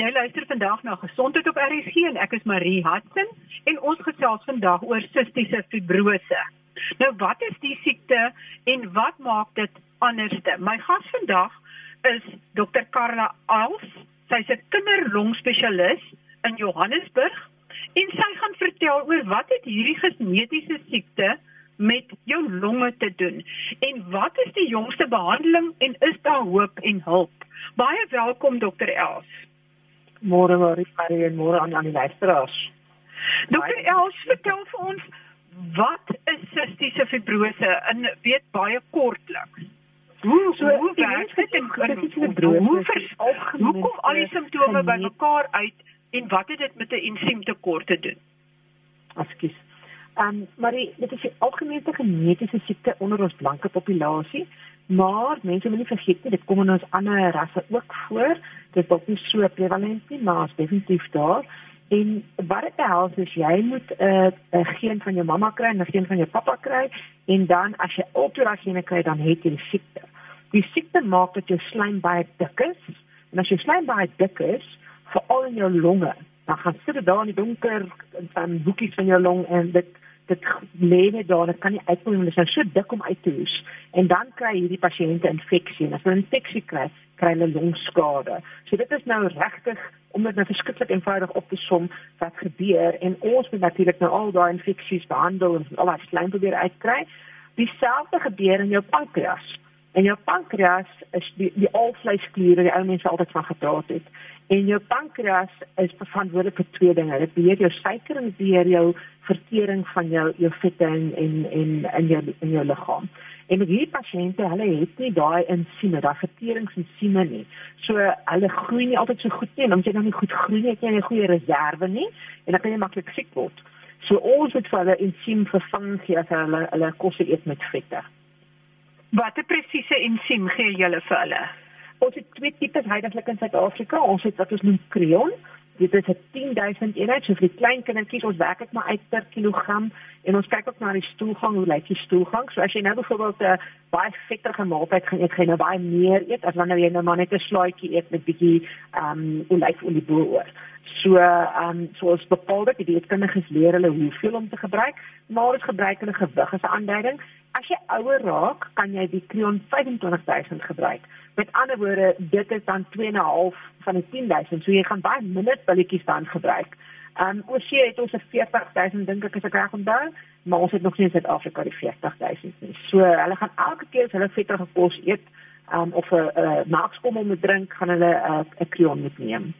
Jy luister vandag na Gesondheid op RSG en ek is Marie Hudson en ons gesels vandag oor sistiese fibrose. Nou wat is die siekte en wat maak dit anderste? My gas vandag is Dr. Karla Als. Sy's 'n kinderlongspesialis in Johannesburg en sy gaan vertel oor wat het hierdie genetiese siekte met jou longe te doen en wat is die jongste behandeling en is daar hoop en hulp? Baie welkom Dr. Els. Môre Marie Marie en môre aan aan die luisteraars. Dokter Els, vertel vir ons wat is sistiese fibrose in weet baie kortliks. Hoe so hoe werk dit in sistiese fibrose? Hoe, hoe kom al die simptome bymekaar uit en wat het dit met 'n ensiemtekort te doen? Ekskuus. Ehm um, maar dit is 'n algemene genetiese siekte onder ons blanke populasie, maar mense moet nie vergeet nie dit kom in ons ander rasse ook voor. Dit is nie so prevalent nie, maar is definitief daar. En wat dit behels is jy moet 'n uh, geen van jou mamma kry en 'n geen van jou pappa kry en dan as jy ultra gene kry dan het jy die siekte. Die siekte maak dat jou slaim baie dik is en as jou slaim baie dik is, veral in jou longe, dan gaan sit dit daar in die donker en boekies van jou long en dit dit lê net daar, dit kan nie uitkom nie, dit is so dik om uit te hoes. En dan kry hierdie pasiënte infeksie en as hulle infeksie kry, kry hulle longskade. So dit is nou regtig om dit nou verskriklik eenvoudig op te som wat gebeur en ons moet natuurlik nou al daai infeksies behandel en al daai slijm probeer uitkry. Dieselfde gebeur in jou pankreas. En jou pankreas is die die alvleiskliere, die ou mense altyd van gepraat het. En jou pankreas is verantwoordelik vir twee dinge. Dit beheer jou suiker en beheer jou vertering van jou jou vette en en en in jou in jou liggaam. En met hierdie pasiënte, hulle het nie daai ensieme, daai verteringsensieme nie. So hulle groei nie altyd so goed nie. Omdat jy dan nie goed groei nie, het jy nie 'n goeie reserve nie en dan kan jy maklik siek word. So ons het vir hulle ensiem vervang gee as hulle hulle kos eet met vette. Watter presiese ensiem gee julle vir hulle? Ons het twee tipes heidaglik in Suid-Afrika. Ons het wat ons noem Creon. Dit is 'n 10000 eenheid so vir die klein kindertjies. Ons werk dit maar uit per kilogram en ons kyk ook na die stoelgang, hoe lyk die stoelgang? So as jy nou byvoorbeeld 'n uh, baie vetterige maaltyd gaan eet, gaan jy nou baie meer eet as wanneer jy nou maar net 'n slaaitjie eet met bietjie ehm um, olyfolie bo-oor. So ehm um, soos bepaalde dieetkundiges leer hulle hoeveel om te gebruik, maar ons gebruik hulle gewig as 'n aanduiding. As jy ouer raak, kan jy die Creon 25000 gebruik. Met ander woorde, dit is dan 2.5 van die 10000, so jy gaan baie minder pilletjies dan gebruik. Ehm um, sê het ons 'n 40000 dink ek as ek reg onthou, maar ons het nog nie in Suid-Afrika die 40000 nie. So hulle gaan elke keer as hulle vetterige kos eet, ehm um, of 'n uh, maakskommel moet drink, gaan hulle 'n uh, Creon moet neem.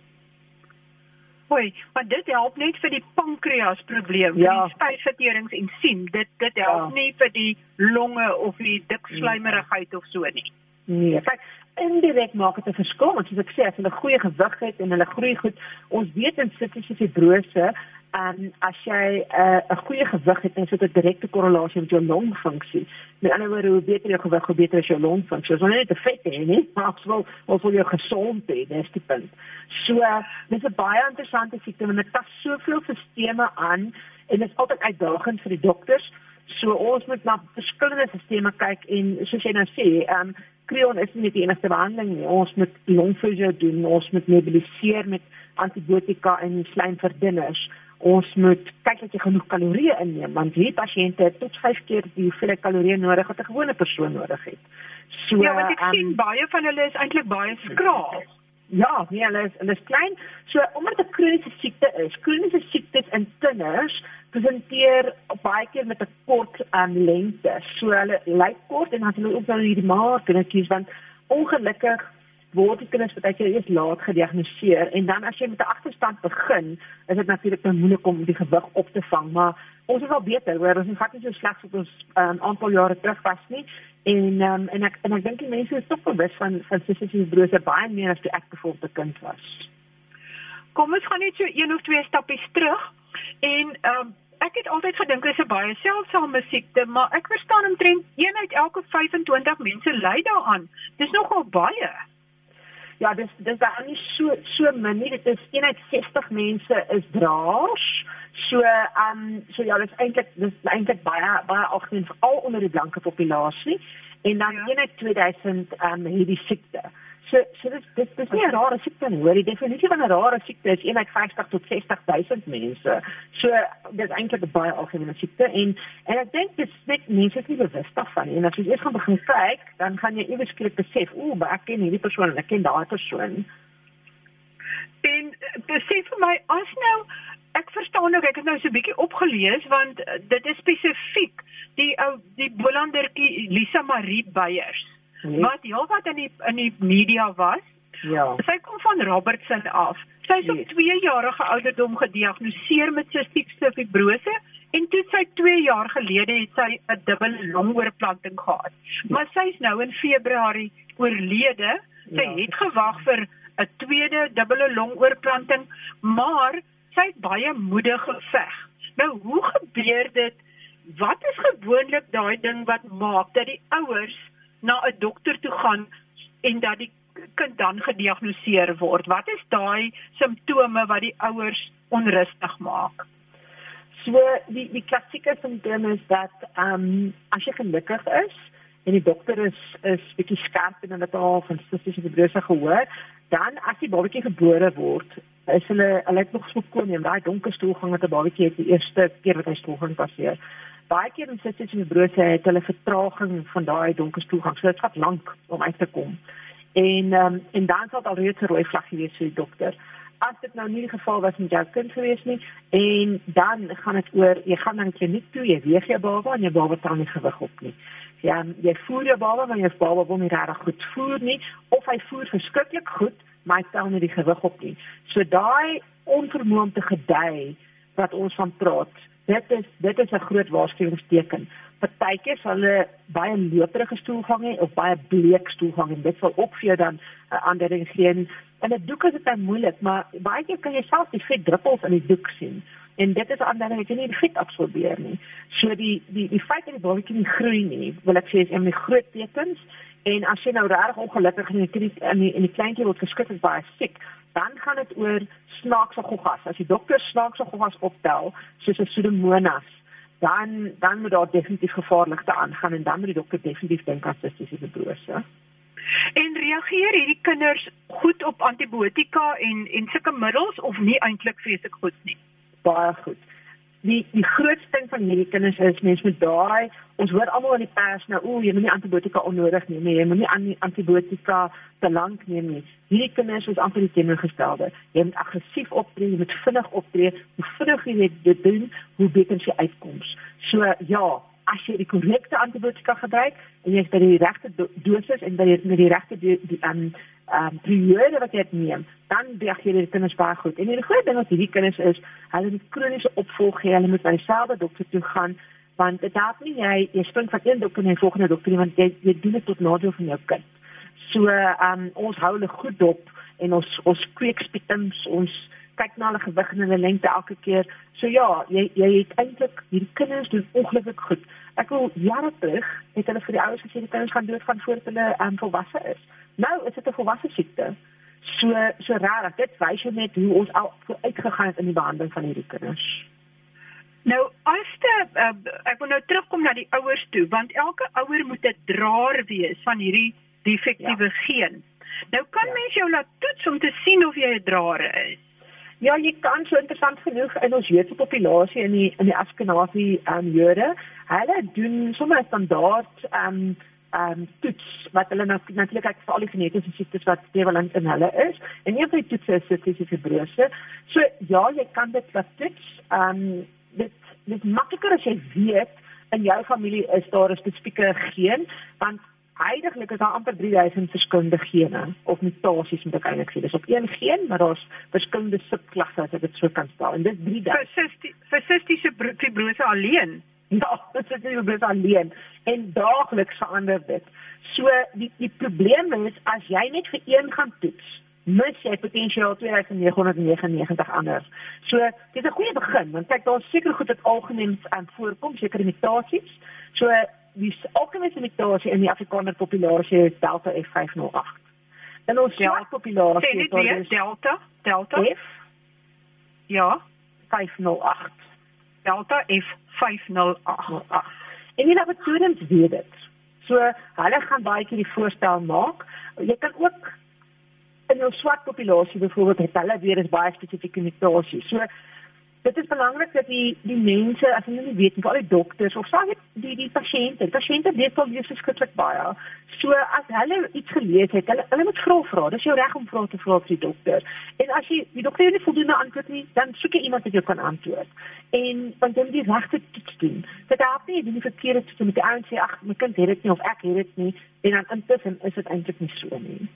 Hoi, maar dit help net vir die pankreas probleem, ja. die spysverteringsensiem. Dit dit help ja. nie vir die longe of die dikslijmerigheid of so nie. Nee, kyk, indirek maak dit 'n verskil, want soos ek sê, as hulle goeie gewig het en hulle groei goed, ons weet in sistiese fibrose en as jy eh, 'n uh, goeie gewig het, dan sit 'n direkte korrelasie met jou longfunksie. Met ander woorde, hoe beter jou gewig, hoe beter is jou longfunksie. Ons wil net te vet hê, nie? Maar ons wil ons wil jou gesond hê, dis die punt. So, dis 'n baie interessante siekte want dit tas soveel sisteme aan en dit is altyd uitdagend vir die dokters. So ons moet na verskillende sisteme kyk en soos jy nou sê, ehm um, Creon is nie die enigste behandeling nie. Ons moet longfysio doen, ons moet nebuliseer met antibiotika en slijmverdunners ons moet kyk dat jy genoeg kalorieë inneem want hierdie pasiënte het tot 5 keer die hoeveelheid kalorieë nodig wat 'n gewone persoon nodig het. So Ja, want ek um, sien baie van hulle is eintlik baie skraal. Ja, nee, hulle is hulle is klein. So omdat 'n kroniese siekte is, kroniese siektes in kinders presenteer baie keer met 'n kort um, lengte. So hulle lyk kort en dan hulle ook nou hierdie dit is want ongelukkig word die kinders baie keer eers laat gediagnoseer en dan as jy met 'n agterstand begin, is dit natuurlik nou moeilik om die gewig op te vang, maar ons is al beter, hoor, ons het nie so sleg soos ons um, aantal jare terug was nie. En um, en ek en ek dink die mense is tog bewus van van sissie brose baie meer as toe ek bevoorde kind was. Kom ons gaan net so een of twee stappies terug en um, Ek het altyd gedink dit is 'n baie seldsame siekte, maar ek verstaan omtrent 1 uit elke 25 mense ly daaraan. Dis nogal baie ja, dis dis daar nie so so min nie. Dit is 1 uit 60 mense is draers. So ehm um, so ja, dis eintlik dis eintlik baie baie algemeen veral onder die blanke populasie en dan ja. 1 uit 2000 ehm um, het die siekte. So so dis dis dis nie 'n rare siekte nie. Hoor, die definisie van 'n rare siekte is een uit 50 tot 60000 mense. So dis eintlik 'n baie algemene siekte en en ek dink dit net mense is nie bewus daarvan nie. En as jy eers gaan begin kyk, dan gaan jy ewe skielik besef, maar ek ken hierdie persoon en ek ken daai persoon. En eh, besef vir my as nou ek verstaan ook ek het nou so 'n bietjie opgelees want eh, dit is spesifiek die ou die Bolandertjie Lisa Marie Beyers nee. wat heelwat in die in die media was. Ja. Sy kom van Robertson af. Sy is nee. op 2 jarige ouderdom gediagnoseer met sistiese fibrose en toe sy 2 jaar gelede het sy 'n dubbel longoorplanting gehad. Maar sy is nou in Februarie oorlede. Sy ja. het gewag vir 'n tweede dubbele longoorplanting, maar sy het baie moedig geveg. Nou, hoe gebeur dit? Wat is gewoonlik daai ding wat maak dat die ouers na 'n dokter toe gaan en dat die kind dan gediagnoseer word. Wat is daai simptome wat die ouers onrustig maak? So die die klassieke simptome is dat ehm um, as jy gelukkig is en die dokter is is bietjie skerp en dit al van sistiese fibrose gehoor, dan as die babatjie gebore word, is hulle hulle het nog so kon en daai donker stoelgang met 'n babatjie het die eerste keer wat hy stoelgang passeer baie keer in sistiese fibrose het hulle vertraging van daai donker toegang. So dit vat lank om uit te kom. En um, en dan sal al reeds 'n rooi vlaggie wees vir die dokter. As dit nou nie die geval was met jou kind gewees nie en dan gaan dit oor jy gaan dan kliniek toe, jy weeg jou baba en jou baba tel nie gewig op nie. Ja, jy voer jou baba maar jou baba wil nie regtig goed voer nie of hy voer verskriklik goed, maar hy tel nie die gewig op nie. So daai onvermoë om te gedei wat ons van praat dit is dit is 'n groot waarskuwingsteken. Partykeer sal hulle baie loterige stoelgang hê of baie bleek stoelgang en dit sal ook vir jou dan 'n uh, aandering gee. En dit doek is dit dan moeilik, maar baie keer kan jy self die vet druppels in die doek sien. En dit is aandering dat jy nie die vet absorbeer nie. So die die die feit dat die babatjie nie groei nie, wil ek sê is een van die groot tekens. En as jy nou regtig ongelukkig in die in die, in die kleintjie word geskik en baie siek, dan gaan dit oor snaakse goggas. As die dokter snaakse goggas optel, soos 'n pseudomonas, dan dan moet daar definitief gevaarlikte aangaan en dan moet die dokter definitief dink aan sistiese fibrose. En reageer hierdie kinders goed op antibiotika en en sulke middels of nie eintlik vreeslik goed nie? Baie goed die die grootste ding van hierdie kinders is mens met daai ons hoor almal in die pers nou o jy moet nie antibiotika onnodig neem nie jy moet nie aan antibiotika te lank neem nie. Hierdie kinders is amper die teenoorgestelde. Jy moet aggressief optree jy moet vinnig optree. Hoe vinnig jy dit doen hoe beter jy uitkoms. So ja as jy die korrekte antibiotika gebruik en jy het by die regte do dosis en by die, regte die um, ehm um, periode wat jy neem, dan reageer die kinders baie goed. En die groot ding wat hierdie kinders is, hulle het kroniese opvolg, hulle moet by dieselfde dokter toe gaan want dit help nie jy jy spring van een dokter na die volgende dokter nie want jy jy doen dit tot nadeel van jou kind. So ehm um, ons hou hulle goed dop en ons ons kweek spitums, ons kyk na hulle gewig en hulle lengte elke keer. So ja, jy jy het eintlik hierdie kinders doen ongelukkig goed. Ek wil jare terug het hulle vir die ouers gesê die kinders gaan dood van voor hulle um, volwasse is. Nou is dit 'n volwasse siekte. So so rarig. Dit wys net hoe ons al uitgegaan het in die behandeling van hierdie kinders. Nou, as te, uh, ek wil nou terugkom na die ouers toe, want elke ouer moet 'n draer wees van hierdie defektiewe ja. geen. Nou kan ja. mens jou laat toets om te sien of jy 'n draer is. Ja, jy kan so interessant genoeg in ons Joodse populasie in die in die Askenazi um, ehm, Jode, hulle doen sommer standaard ehm um, um, toets wat hulle nou natuurlik kyk vir al die genetiese siektes wat prevalent in hulle is. En een van die toetse is sistiese fibrose. So ja, jy kan dit wat toets. Um, dit dit makliker as jy weet in jou familie is daar 'n spesifieke geen want Heidiglik is daar amper 3000 verskillende gene of mutasies moet ek eintlik sê. Dis op een geen, maar daar's verskillende subklasse as ek dit so kan stel. En dit 3000. Vir sistiese fibrose alleen Ja, dit is nie net alleen en daagliks verander dit. So die die probleem is as jy net vir een gaan toets, mis jy potensiaal 2999 ander. So dit is 'n goeie begin want kyk daar's seker goed wat algemeen aan voorkom, seker mutasies. So die algemene mutasie in die Afrikaner populasie is Delta F508. En ons ja, populasie is dit Delta Delta F Ja, 508. Delta F508. En die laboratoriums weet dit. So hulle gaan baie keer die voorstel maak. Jy kan ook in jou swart populasie byvoorbeeld het hulle weer is baie spesifieke mutasies. So dit is belangrik dat die die mense as hulle nie weet of al die dokters of sal die die pasiënte, pasiënte weet wel jy verskriklik baie. So as hulle iets gelees het, hulle hulle moet vra vra. Dis jou reg om vra te vra vir die dokter. En as jy die dokter nie voldoende antwoord nie, dan soek jy iemand wat jou kan antwoord. En want dan die regte toets doen. Dit help nie jy die verkeerde toets met die ouens sê ag, my kind het dit nie of ek het dit nie en dan intussen is dit eintlik nie so nie.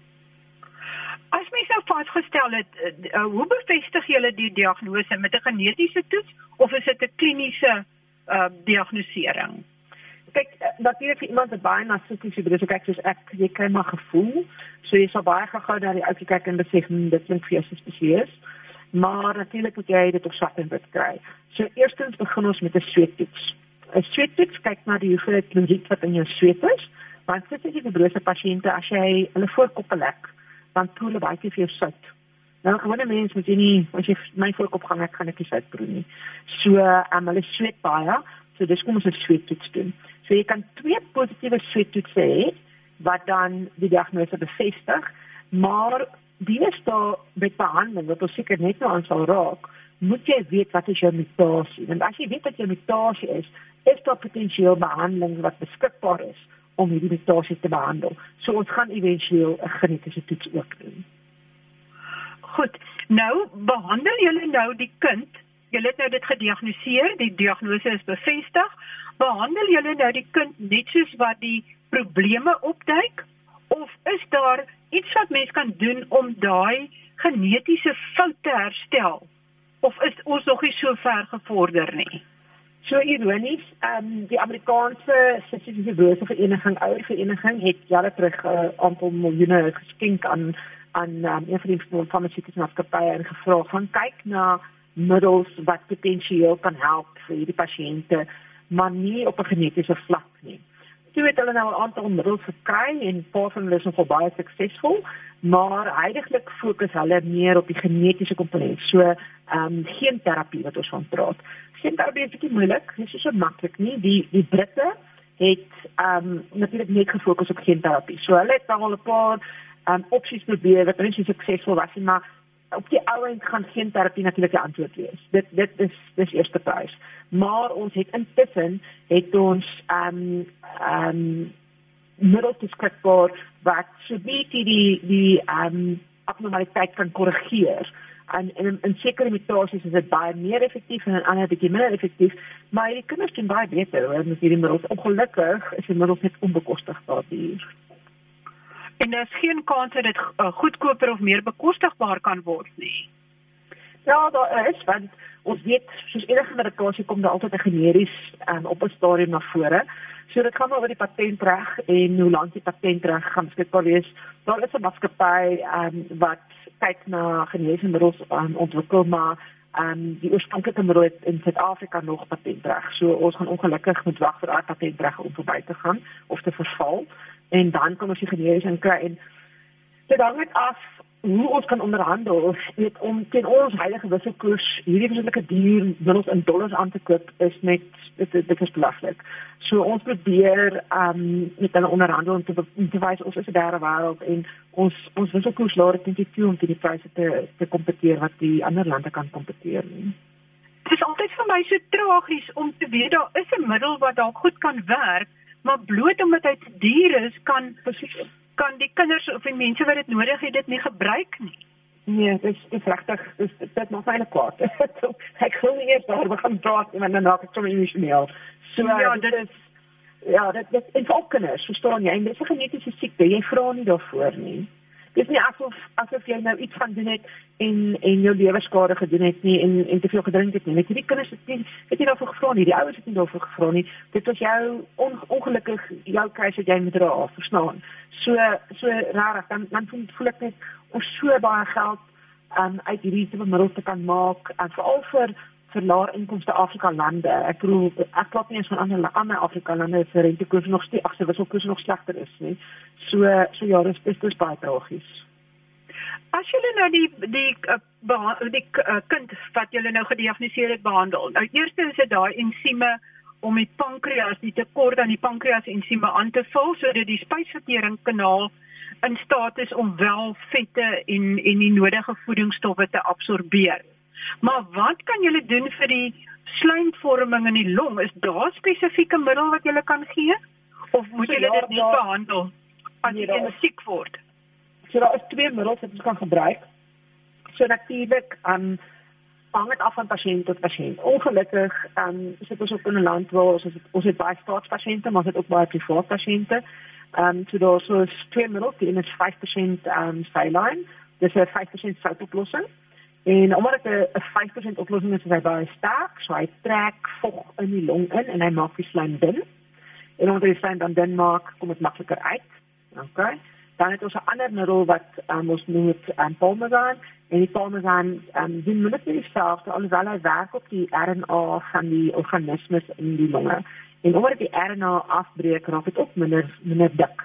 As mens nou vasgestel het, uh, hoe bevestig julle die diagnose met 'n genetiese toets of is dit 'n kliniese uh, diagnostisering? Kyk, natuurlik vir iemand wat baie narcistiese is, so kyk soos ek, jy kry maar gevoel. So jy sal baie gou na die ou kyk en besef hm, dit klink vir jou spesiaal. Maar natuurlik moet jy dit op swart en wit kry. So eerstens begin ons met 'n sweettoets. 'n Sweettoets kyk na die hoeveelheid kloried wat in jou sweet is. Want sit jy vir brose pasiënte as jy hulle voorkoppe lek dan proe hulle baie vir sout. Nou gewone mense moet jy nie as jy my voorkop gaan ek gaan ek nie sout proe nie. So um, hulle sweet baie, so dis kom ons 'n sweettoets doen. So jy kan twee positiewe sweettoetse hê wat dan die diagnose bevestig, maar die is daar met behandeling wat ons seker net nou aan sal raak moet jy weet wat is jou mutasie want as jy weet wat jou mutasie is is daar potensieel behandeling wat beskikbaar is om hierdie mutasie te behandel. So ons gaan éventueel 'n genetiese toets ook doen. Goed. Nou behandel julle nou die kind. Julle het nou dit gediagnoseer, die diagnose is bevestig. Behandel julle nou die kind net soos wat die probleme opduik of is daar iets wat mens kan doen om daai genetiese foute te herstel? Of is ons nog nie so ver gevorder nie? So ironies, ehm um, die Amerikaanse Statistiese Buro Vereniging, ouer vereniging het jare terug 'n uh, aantal miljoene geskenk aan aan um, een van die farmaseutiese maatskappye en gevra van kyk na middels wat potensieel kan help vir hierdie pasiënte, maar nie op 'n genetiese vlak nie. Toe het hulle nou 'n aantal middels gekry en paar van hulle is nogal baie suksesvol, maar heidaglik fokus hulle meer op die genetiese komponent. So, ehm um, geen terapie wat ons van praat sien daar baie bietjie moeilik. Dit is so maklik nie. Die die Britte het ehm um, natuurlik net gefokus op geenterapie. So hulle het al 'n paar ehm um, opsies probeer wat baie suksesvol was, maar op die ou end gaan geenterapie natuurlik die antwoord wees. Dit dit is dis eerste prys. Maar ons het intussen het ons ehm um, ehm um, middels beskikbaar wat so bietjie die die ehm um, abnormaliteit kan korrigeer en in in sekere mutasies is dit baie meer effektief en in ander bietjie minder effektief, maar hierdie kinders doen baie beter hoor met hierdie middels. Ongelukkig is die middels net onbekostigbaar hier. En daar is geen kans dat dit uh, goedkoper of meer bekostigbaar kan word nie. Ja, daar is want ons weet soos enige medikasie kom daar altyd 'n generies um, op 'n stadium na vore. So dit gaan oor die patentreg en hoe lank die patentreg gaan beskikbaar wees. Daar is 'n maatskappy um, wat kyk na geneesmiddels um, ontwikkel maar um, die oorspronklike middel in Suid-Afrika nog patentreg. So ons gaan ongelukkig moet wag vir daai patentreg om verby te gaan of te verval en dan kom ons die geneesmiddels kry en dit hang net af hoe ons kan onderhandel net om teen ons heilige wisselkoers hierdie verskillende duur middels in dollars aan te koop is net dit dit is belaglik. So ons probeer um met hulle onderhandel om te, te wys ons is 'n derde wêreld en ons ons wisselkoers laat dit net toe om teen die pryse te te kompeteer wat die ander lande kan kompeteer nie. Dit is altyd vir my so tragies om te weet daar is 'n middel wat dalk goed kan werk, maar bloot omdat hy te duur is kan presies kan die kinders of die mense wat dit nodig het dit nie gebruik nie. Nee, dit is regtig dis dit maak my net kwaad. ek wil nie eers daar begin praat en dan raak ek sommer emosioneel. So ja, dit is ja, dit dit is ook kinders, verstaan jy? Dis 'n genetiese siekte. Jy vra nie daarvoor nie dis nie asof asof jy nou iets gaan doen het en en jou lewe skade gedoen het nie en en te veel gedrink het nie. Net hierdie kinders het nie het nie daarvoor gevra nie. Die ouers het nie daarvoor gevra nie. Dit was jou on, ongelukkig jou keuse wat jy moet dra, verstaan? So so raar dan dan voel ek net ons so baie geld um, uit hierdie tipe middels te kan maak en veral vir vir laer inkomste Afrika lande. Ek bedoel ek praat nie eens van ander ander Afrika lande se rentekoers nog steeds agter wisselkoers nog slegter is nie. So so ja, dis dis baie tragies. As jy nou die die uh, die uh, kind wat jy nou gediagnoseer het behandel. Nou eerste is dit daai ensieme om die pankreas die tekort aan die pankreas ensieme aan te vul sodat die spysverteringskanaal in staat is om wel vette en en die nodige voedingsstowwe te absorbeer. Maar wat kan julle doen vir die slijmvorming in die long? Is daar spesifieke middel wat julle kan gee of moet julle ja, dit daar- behandel as Nee, jy siek word? So daar is twee middels wat ons kan gebruik. So natuurlik, um hang dit af van pasiënt tot pasiënt. Ongelukkig, um sit ons ook in 'n land waar ons het, ons het baie staatspasiënte, maar ons het ook baie privaat pasiënte. Um so daar so is twee middels, die een is 5% um saline, dis 'n 5% soutoplossing. En omdat dit 'n 'n 5% oplossing is, is hy baie sterk, so hy trek vog in die long in en hy maak die slijm dun. En omdat die slijm dan dun maak, kom dit makliker uit. Okay. Dan het ons 'n ander middel wat um, ons noem dit um, Parmesan en die Parmesan um, doen min of meer dieselfde alhoewel hy werk op die RNA van die organismes in die longe. En omdat die RNA afbreek, raak dit ook minder minder dik.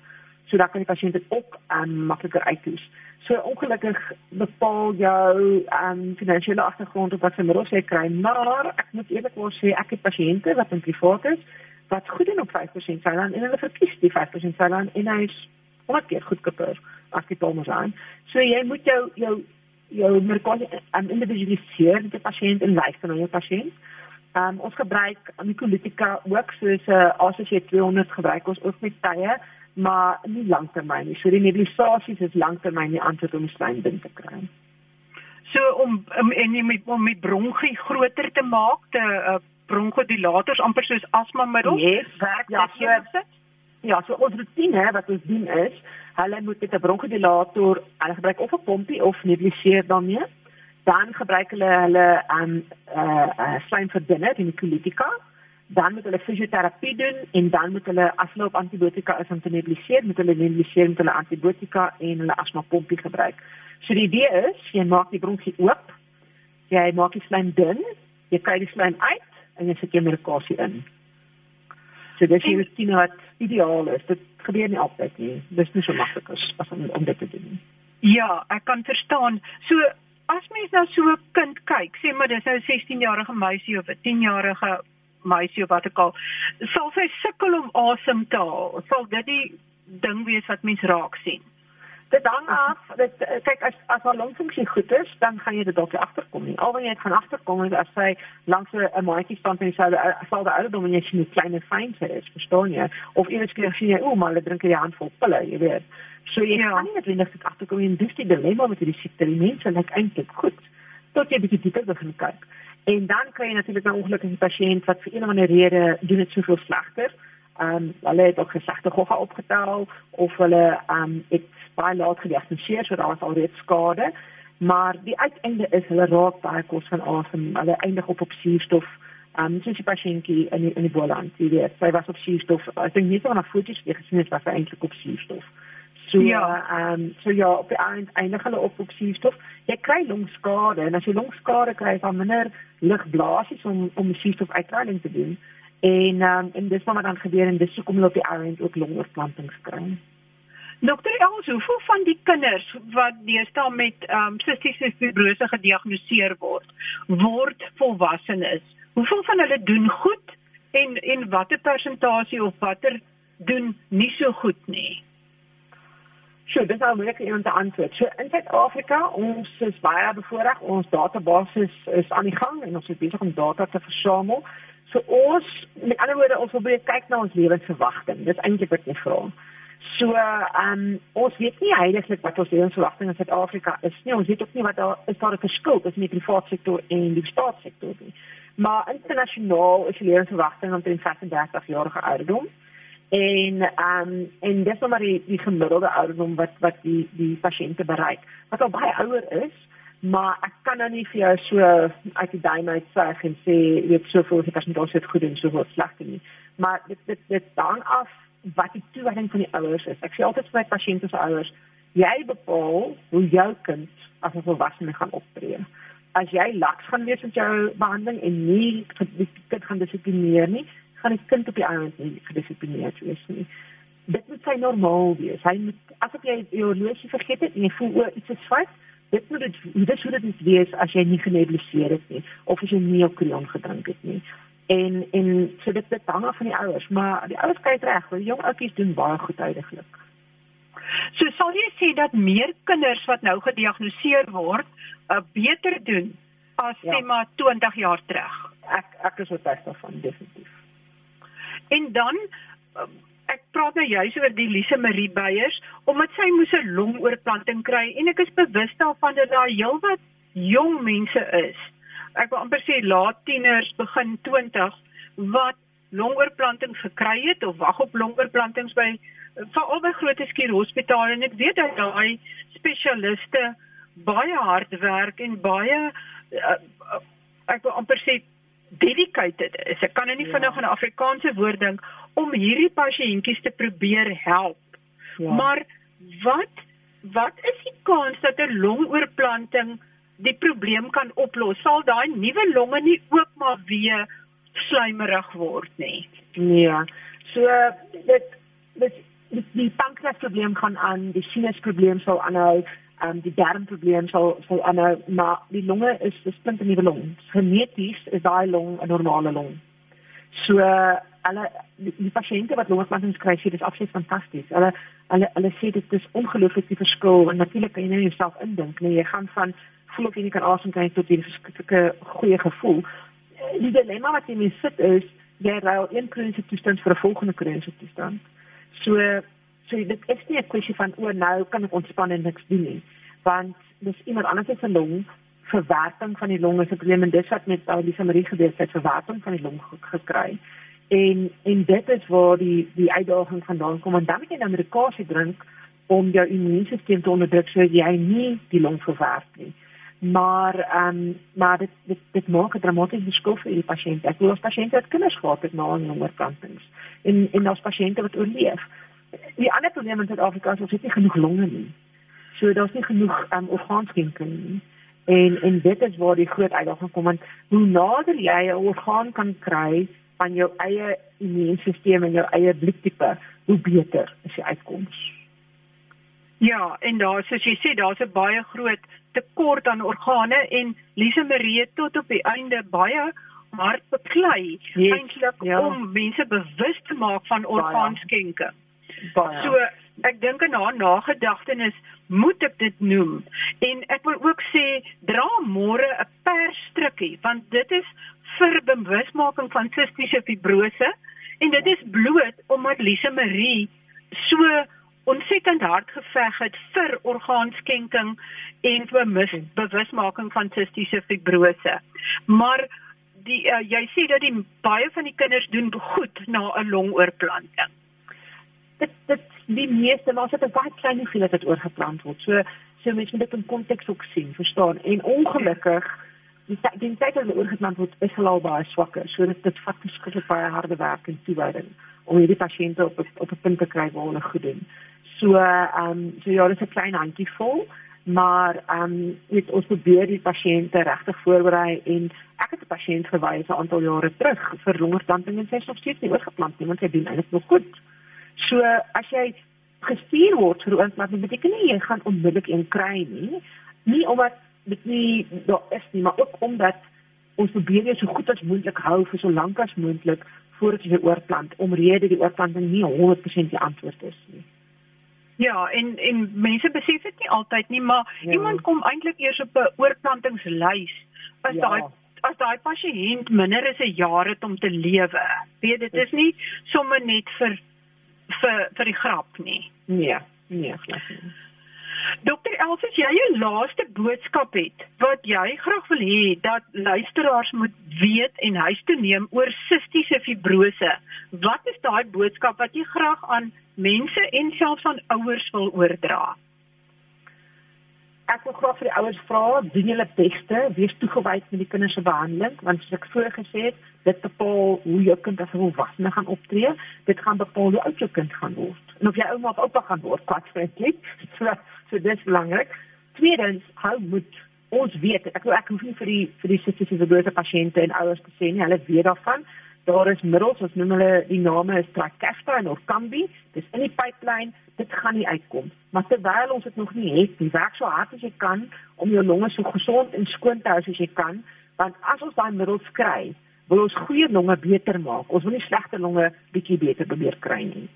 So dan kan die pasiënt dit ook um, makliker uitdoes. So ongelukkig bepaal jou um, finansiële agtergrond op wat se middels jy kry, maar ek moet eerlikwaar sê ek het pasiënte wat in privaat is wat goed doen op 5% saline en hulle verkies die 5% saline en hy is 100 keer goedkoper as die Parmesan. So jy moet jou jou jou medikasie um, individualiseer met die pasiënt en luister na jou pasiënt. Um, ons gebruik microlitica ook soos 'n uh, ACC 200 gebruik ons ook met tye, maar nie lanktermyn nie. So die nebulisies is lanktermyn die antwoord om dun te kry. So om om en jy met om met bronchie groter te maak, te uh, bronchodilators amper soos asmamiddels. Yes, werk ja, dit so- enigste? Ja, so ons routine wat ons doen is, hulle moet met 'n bronkodilator, hulle gebruik of 'n pompie of nebuliseer daarmee. Dan gebruik hulle hulle um uh, uh slijmverdunner, die mucolytica. Dan moet hulle fisioterapie doen en dan moet hulle as hulle op antibiotika is om te nebuliseer, moet hulle nebuliseer met hulle antibiotika en hulle asmapompie gebruik. So die idee is, jy maak die bronkie oop, jy maak die slijm dun, jy kry die slijm uit en jy sit jou medikasie in. So dis die routine wat ideaal is. Dit gebeur nie altyd nie. Dis nie so maklik as om, om dit te doen. Ja, ek kan verstaan. So as mens na so 'n kind kyk, sê maar dis nou 'n 16-jarige meisie of 'n 10-jarige meisie of wat ook al, sal sy sukkel om asem te haal. Sal dit die ding wees wat mens raak sien? Dit hang af, dit kyk as as haar longfunksie goed is, dan gaan jy dit dalk agterkom nie. Al wat jy dit gaan agterkom is as sy langs 'n 'n maatjie staan en sy sal die ouderdom en jy sien hoe klein en fyn sy is, verstaan jy? Of eers keer sien jy, o, maar hulle drink 'n handvol pille, jy weet. So jy Ja. ja. kan nie noodwendig dit agterkom nie. en dis die dilemma met hierdie siekte. Die mense lyk eintlik goed tot jy bietjie dieper begin kyk. En dan kry jy natuurlik 'n ongelukkige pasiënt wat vir een of ander rede doen dit soveel slegter. Ehm um, hulle het ook gesegde gogga opgetel of hulle ehm um, het baie laat gediagnoseer so daar was alreeds skade. Maar die uiteinde is hulle raak baie kos van asem. Hulle eindig op op suurstof. Ehm um, soos die pasiëntjie in die, in die Boland, jy weet, sy was op suurstof. Ek dink nie van haar foto's weer gesien het was sy eintlik op suurstof. So Ja. ehm um, so ja, op die eind eindig hulle op suurstof. Jy kry longskade en as jy longskade kry, daar minder lugblaasies om om suurstof uitstraling te doen. En ehm um, en dis wat dan gebeur en dis hoekom hulle op die eind ook longoortplantings kry. Dokter Els, hoeveel van die kinders wat deesdae met ehm um, sistiese fibrose gediagnoseer word, word volwassenes? Hoeveel van hulle doen goed en en watter persentasie of watter doen nie so goed nie? So, dis nou moeilik om te antwoord. So in Suid-Afrika, ons is baie bevoordeel. Ons database is, is aan die gang en ons is besig om data te versamel. So ons, met ander woorde, ons wil baie kyk na ons lewensverwagting. Dis eintlik wat jy vra. So, ehm um, ons weet nie heiliglik wat ons lewensverwagting in Suid-Afrika is nie. Ons weet ook nie wat daar is daar 'n verskil tussen die private sektor en die staatssektor nie. Maar internasionaal is die lewensverwagting omtrent 35 jarige ouderdom. En ehm um, en dis nou maar die die gemiddelde ouderdom wat wat die die pasiënte bereik. Wat al baie ouer is, maar ek kan nou nie vir jou so uit die duim uit sê en sê jy weet soveel die pasiënte het goed en soveel sleg nie. Maar dit dit dit hang af wat die toewyding van die ouers is. Ek sê altyd vir my pasiënte se ouers, jy bepaal hoe jou kind as 'n volwassene gaan optree. As jy laks gaan wees met jou behandeling en nie kind gaan dissiplineer nie, gaan die kind op die einde nie gedissiplineerd wees nie. Dit moet sy normaal wees. Hy moet asof jy jou horlosie vergeet het en jy voel o, iets is fout, dit moet dit dis hoe dit moet wees as jy nie genebuliseer het nie of as jy nie jou kreon gedrink het nie. En en so dit dit hang af van die ouers, maar die ouers kyk reg, die jong ouetjies doen baie goed uiteindelik. So sal jy sê dat meer kinders wat nou gediagnoseer word, uh, beter doen as ja. sê maar 20 jaar terug. Ek ek is oortuig daarvan definitief. En dan uh, ek praat nou juis oor die Lise Marie Beyers omdat sy moes 'n longoorplanting kry en ek is bewus daarvan dat daar heelwat jong mense is. Ek wil amper sê laat tieners, begin 20 wat longoorplantings gekry het of wag op longoorplantings by veral by groot skierie hospitale en ek weet dat daai spesialiste baie hard werk en baie uh, ek wil amper sê dedicated is. Ek kan nou nie ja. vinnig 'n Afrikaanse woord dink om hierdie pasiëntjies te probeer help. Ja. Maar wat wat is die kans dat 'n longoorplanting die probleem kan oplos? Sal daai nuwe longe nie ook maar weer slijmerig word nie? Nee. So dit dit die, die pankreasprobleem gaan aan, die sinusprobleem sal aanhou, um, die darmprobleem sal sal aanhou, maar die longe is 'n splinte nuwe long. Geneties is daai long 'n normale long. So alle die, die pasiënte wat longplantings kry, sê dis absoluut fantasties. Hulle hulle hulle sê dit is ongelooflik die verskil en natuurlik kan jy net jouself indink, nee, jy gaan van voel of jy nie kan asem kry tot hierdie verskriklike goeie gevoel. Die dilemma wat jy mee sit is jy ruil een kroniese toestand vir 'n volgende kroniese toestand. So so dit is nie 'n kwessie van o, nou kan ek ontspan en niks doen nie, want dis iemand anders se long verwerking van die long is 'n probleem en dis wat met Elisa Marie gebeur het, verwerking van die long gekry. En en dit is waar die die uitdaging vandaan kom en dan moet jy nou medikasie drink om jou immuunstelsel te onderdruk sodat jy nie die long verwerk nie maar ehm um, maar dit dit dit maak 'n dramatiese verskil vir die pasiënt. Ek as pasiënte wat kinders gehad het na 'n longoorplantings en en as pasiënte wat oorleef. Die ander probleem in Suid-Afrika is ons het nie genoeg longe nie. So daar's nie genoeg ehm um, orgaanskenking nie. En en dit is waar die groot uitdaging kom want hoe nader jy 'n orgaan kan kry aan jou eie immuunstelsel en jou eie bloedtipe, hoe beter is die uitkoms. Ja, en daar soos jy sê, daar's 'n baie groot tekort aan organe en Lise Marie tot op die einde baie hard beklei yes, eintlik ja. om mense bewus te maak van orgaanskenke. Baie. So ek dink aan haar nagedagtenis moet ek dit noem. En ek wil ook sê dra môre 'n persstrukkie want dit is vir bewusmaking van sistiese fibrose en dit is bloot omdat Lise Marie so ontsettend hard geveg het vir orgaanskenking en vir mis, bewusmaking van sistiese fibrose. Maar die uh, jy sê dat die baie van die kinders doen goed na 'n longoorplanting. Dit dit die meeste maar dit is baie klein hoeveelheid wat oorgeplant word. So so mense moet dit in konteks ook sien, verstaan? En ongelukkig die die tyd wat oorgeplant word is al baie swakker. So dit dit vat beskikbaar baie harde werk en toewyding om hierdie pasiënte op op 'n punt te kry waar hulle goed doen. So ehm um, so ja, dis 'n klein handjie vol, maar ehm um, weet ons probeer die pasiënte regtig voorberei en ek het 'n pasiënt verwys 'n aantal jare terug vir longoorplanting en sy is nog steeds nie oorgeplant nie, want sy doen eintlik nog goed. So as jy gestuur word vir oorplanting, beteken nie jy gaan onmiddellik een kry nie. Nie omdat dit nie daar is nie, maar ook omdat ons probeer jy so goed as moontlik hou vir so lank as moontlik voordat jy oorplant omrede die oorplanting nie 100% die antwoord is nie. Ja, en en mense besef dit nie altyd nie, maar ja. iemand kom eintlik eers op 'n oorplantingslys as ja. daai as daai pasiënt minder as 'n jaar het om te lewe. Weet dit is nie sommer net vir vir vir die grap nie. Nee, nee, glad nie. Dokter Elsie, jy 'n laaste boodskap het wat jy graag wil hê dat luisteraars moet weet en huis toe neem oor sistiese fibrose. Wat is daai boodskap wat jy graag aan mense en selfs aan ouers wil oordra? Ek wil graag vir die ouers vra, doen julle beste, wees toegewyd met die kinders se behandeling, want soos ek vroeër gesê het, dit bepaal hoe jou kind as 'n volwassene gaan optree, dit gaan bepaal hoe oud jou kind gaan word. En of jy ouma of oupa gaan word, kwart vreeslik. So, so dit is belangrik. Tweedens, hou moed. Ons weet, ek wil ek hoef nie vir die vir die sistiese fibrose pasiënte en ouers te sê nie, hulle weet daarvan daar is middels ons noem hulle die name is Trikafta en Orkambi dis in die pipeline dit gaan nie uitkom maar terwyl ons dit nog nie het jy werk so hard as jy kan om jou longe so gesond en skoon te hou as jy kan want as ons daai middels kry wil ons goeie longe beter maak ons wil nie slegte longe bietjie beter probeer kry nie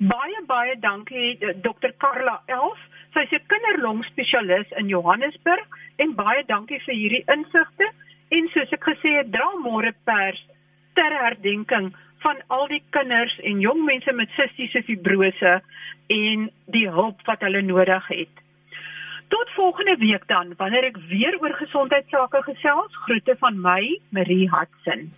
Baie baie dankie eh, Dr. Karla Elf. Sy's 'n kinderlongspesialis in Johannesburg en baie dankie vir hierdie insigte. En soos ek gesê het, dra môre pers ter herdenking van al die kinders en jong mense met sistiese fibrose en die hulp wat hulle nodig het. Tot volgende week dan wanneer ek weer oor gesondheidsake gesels. Groete van my, Marie Hudson.